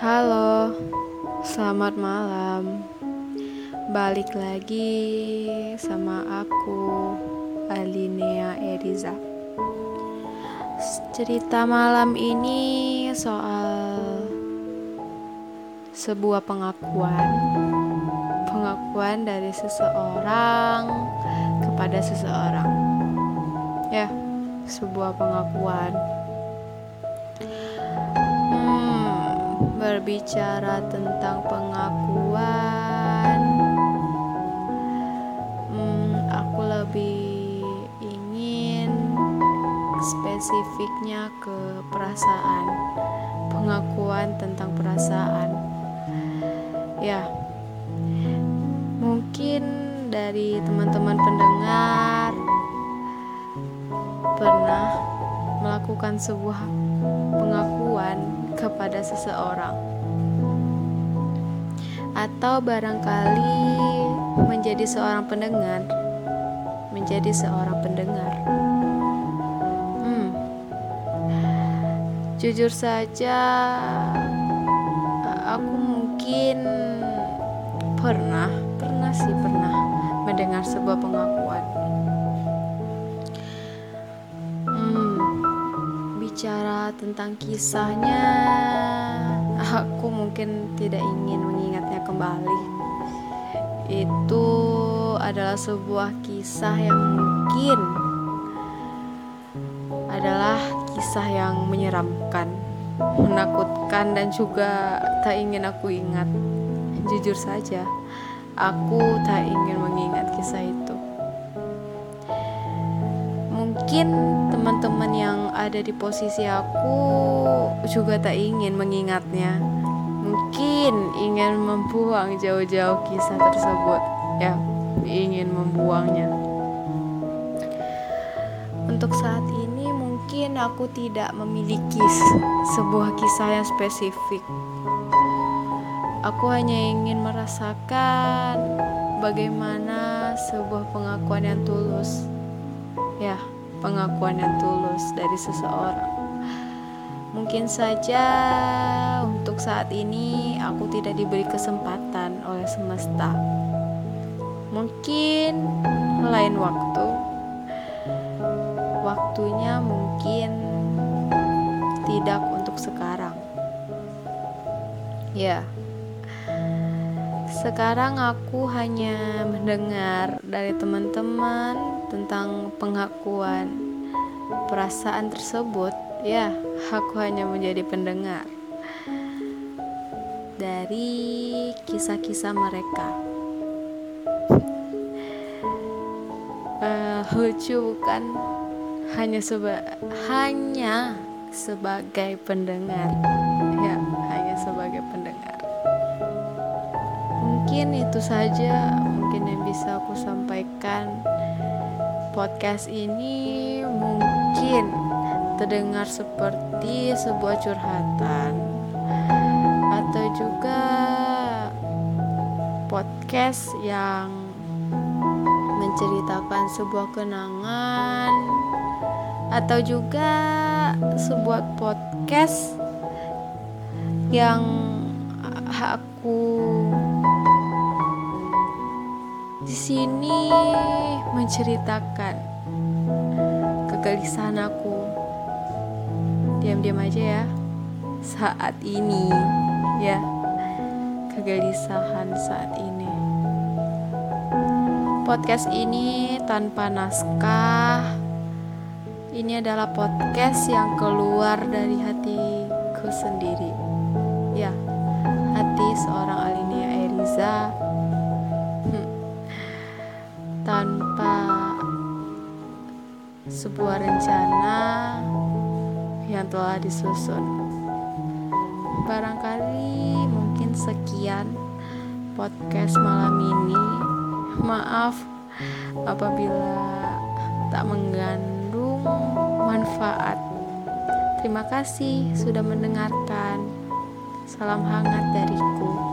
Halo, selamat malam. Balik lagi sama aku, Alinea Eriza. Cerita malam ini soal sebuah pengakuan, pengakuan dari seseorang kepada seseorang. Ya, sebuah pengakuan berbicara tentang pengakuan, hmm, aku lebih ingin spesifiknya ke perasaan, pengakuan tentang perasaan. Ya, mungkin dari teman-teman pendengar pernah melakukan sebuah pengakuan kepada seseorang, atau barangkali menjadi seorang pendengar, menjadi seorang pendengar. Hmm, jujur saja, aku mungkin pernah, pernah sih pernah mendengar sebuah pengakuan. Bicara tentang kisahnya, aku mungkin tidak ingin mengingatnya kembali. Itu adalah sebuah kisah yang mungkin adalah kisah yang menyeramkan, menakutkan, dan juga tak ingin aku ingat. Jujur saja, aku tak ingin mengingat kisah itu. Mungkin teman-teman yang ada di posisi aku juga tak ingin mengingatnya. Mungkin ingin membuang jauh-jauh kisah tersebut. Ya, ingin membuangnya. Untuk saat ini mungkin aku tidak memiliki sebuah kisah yang spesifik. Aku hanya ingin merasakan bagaimana sebuah pengakuan yang tulus. Ya, pengakuan yang tulus dari seseorang. Mungkin saja untuk saat ini aku tidak diberi kesempatan oleh semesta. Mungkin lain waktu, waktunya mungkin tidak untuk sekarang. Ya, sekarang aku hanya mendengar dari teman-teman tentang pengakuan perasaan tersebut. Ya, aku hanya menjadi pendengar dari kisah-kisah mereka. Uh, lucu bukan? Hanya seba hanya sebagai pendengar. Ya, hanya sebagai pendengar mungkin itu saja mungkin yang bisa aku sampaikan podcast ini mungkin terdengar seperti sebuah curhatan atau juga podcast yang menceritakan sebuah kenangan atau juga sebuah podcast yang aku di sini menceritakan kegelisahan aku. Diam-diam aja ya. Saat ini ya. Kegelisahan saat ini. Podcast ini tanpa naskah. Ini adalah podcast yang keluar dari hatiku sendiri. Ya, hati seorang Alinia Eriza tanpa sebuah rencana yang telah disusun. Barangkali mungkin sekian podcast malam ini. Maaf apabila tak mengandung manfaat. Terima kasih sudah mendengarkan. Salam hangat dariku.